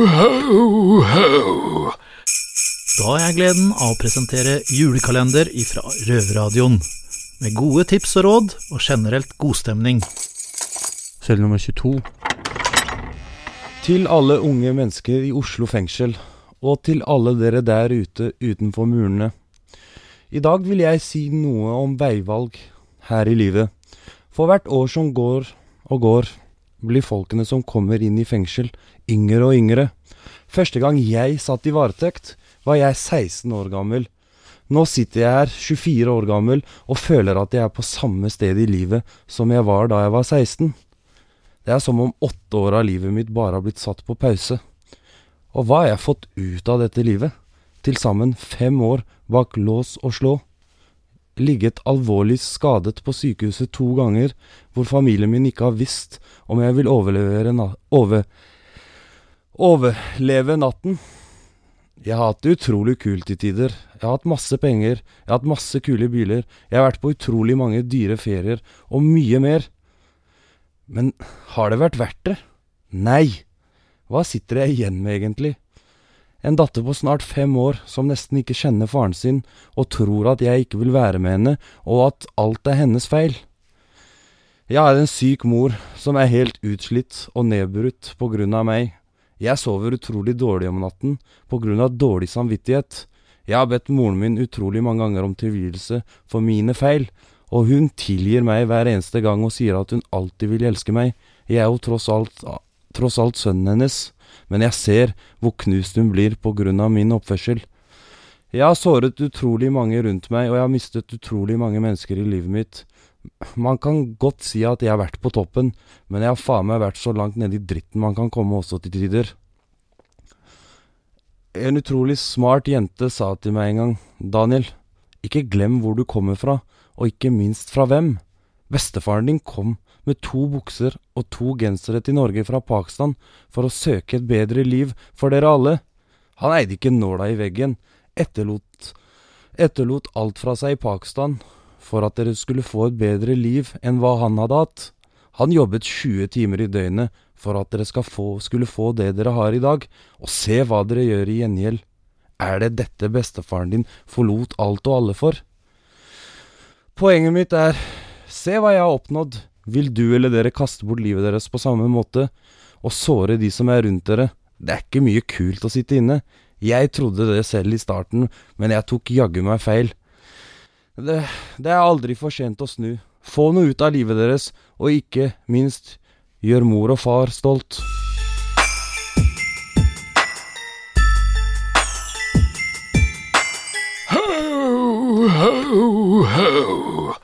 Ho, ho. Da har jeg gleden av å presentere julekalender ifra Røverradioen. Med gode tips og råd, og generelt godstemning. Celle nummer 22. Til alle unge mennesker i Oslo fengsel, og til alle dere der ute utenfor murene. I dag vil jeg si noe om veivalg her i livet. For hvert år som går og går, blir folkene som kommer inn i fengsel, yngre og yngre. Første gang jeg satt i varetekt, var jeg 16 år gammel. Nå sitter jeg her, 24 år gammel, og føler at jeg er på samme sted i livet som jeg var da jeg var 16. Det er som om åtte år av livet mitt bare har blitt satt på pause. Og hva har jeg fått ut av dette livet? Til sammen fem år bak lås og slå. Ligget alvorlig skadet på sykehuset to ganger, hvor familien min ikke har visst om jeg vil overleve, na over overleve natten. Jeg har hatt det utrolig kult i tider. Jeg har hatt masse penger, jeg har hatt masse kule biler, jeg har vært på utrolig mange dyre ferier, og mye mer. Men har det vært verdt det? Nei. Hva sitter jeg igjen med, egentlig? En datter på snart fem år som nesten ikke kjenner faren sin, og tror at jeg ikke vil være med henne, og at alt er hennes feil. Jeg er en syk mor som er helt utslitt og nedbrutt på grunn av meg. Jeg sover utrolig dårlig om natten på grunn av dårlig samvittighet. Jeg har bedt moren min utrolig mange ganger om tilgivelse for mine feil, og hun tilgir meg hver eneste gang og sier at hun alltid vil elske meg. Jeg er jo tross alt, tross alt sønnen hennes, men jeg ser hvor knust hun blir på grunn av min oppførsel. Jeg har såret utrolig mange rundt meg, og jeg har mistet utrolig mange mennesker i livet mitt. Man kan godt si at jeg har vært på toppen, men jeg har faen meg vært så langt nede i dritten man kan komme også til tider. En utrolig smart jente sa til meg en gang, Daniel, ikke glem hvor du kommer fra, og ikke minst fra hvem. Bestefaren din kom med to bukser og to gensere til Norge fra Pakistan for å søke et bedre liv for dere alle. Han eide ikke nåla i veggen, etterlot, etterlot alt fra seg i Pakistan for at dere skulle få et bedre liv enn hva han hadde hatt. Han jobbet 20 timer i døgnet for at dere få, skulle få det dere har i dag, og se hva dere gjør i gjengjeld. Er det dette bestefaren din forlot alt og alle for? Poenget mitt er, se hva jeg har oppnådd. Vil du eller dere kaste bort livet deres på samme måte, og såre de som er rundt dere? Det er ikke mye kult å sitte inne. Jeg trodde det selv i starten, men jeg tok jaggu meg feil. Det, det er aldri for sent å snu. Få noe ut av livet deres, og ikke minst gjør mor og far stolt. Ho, ho, ho.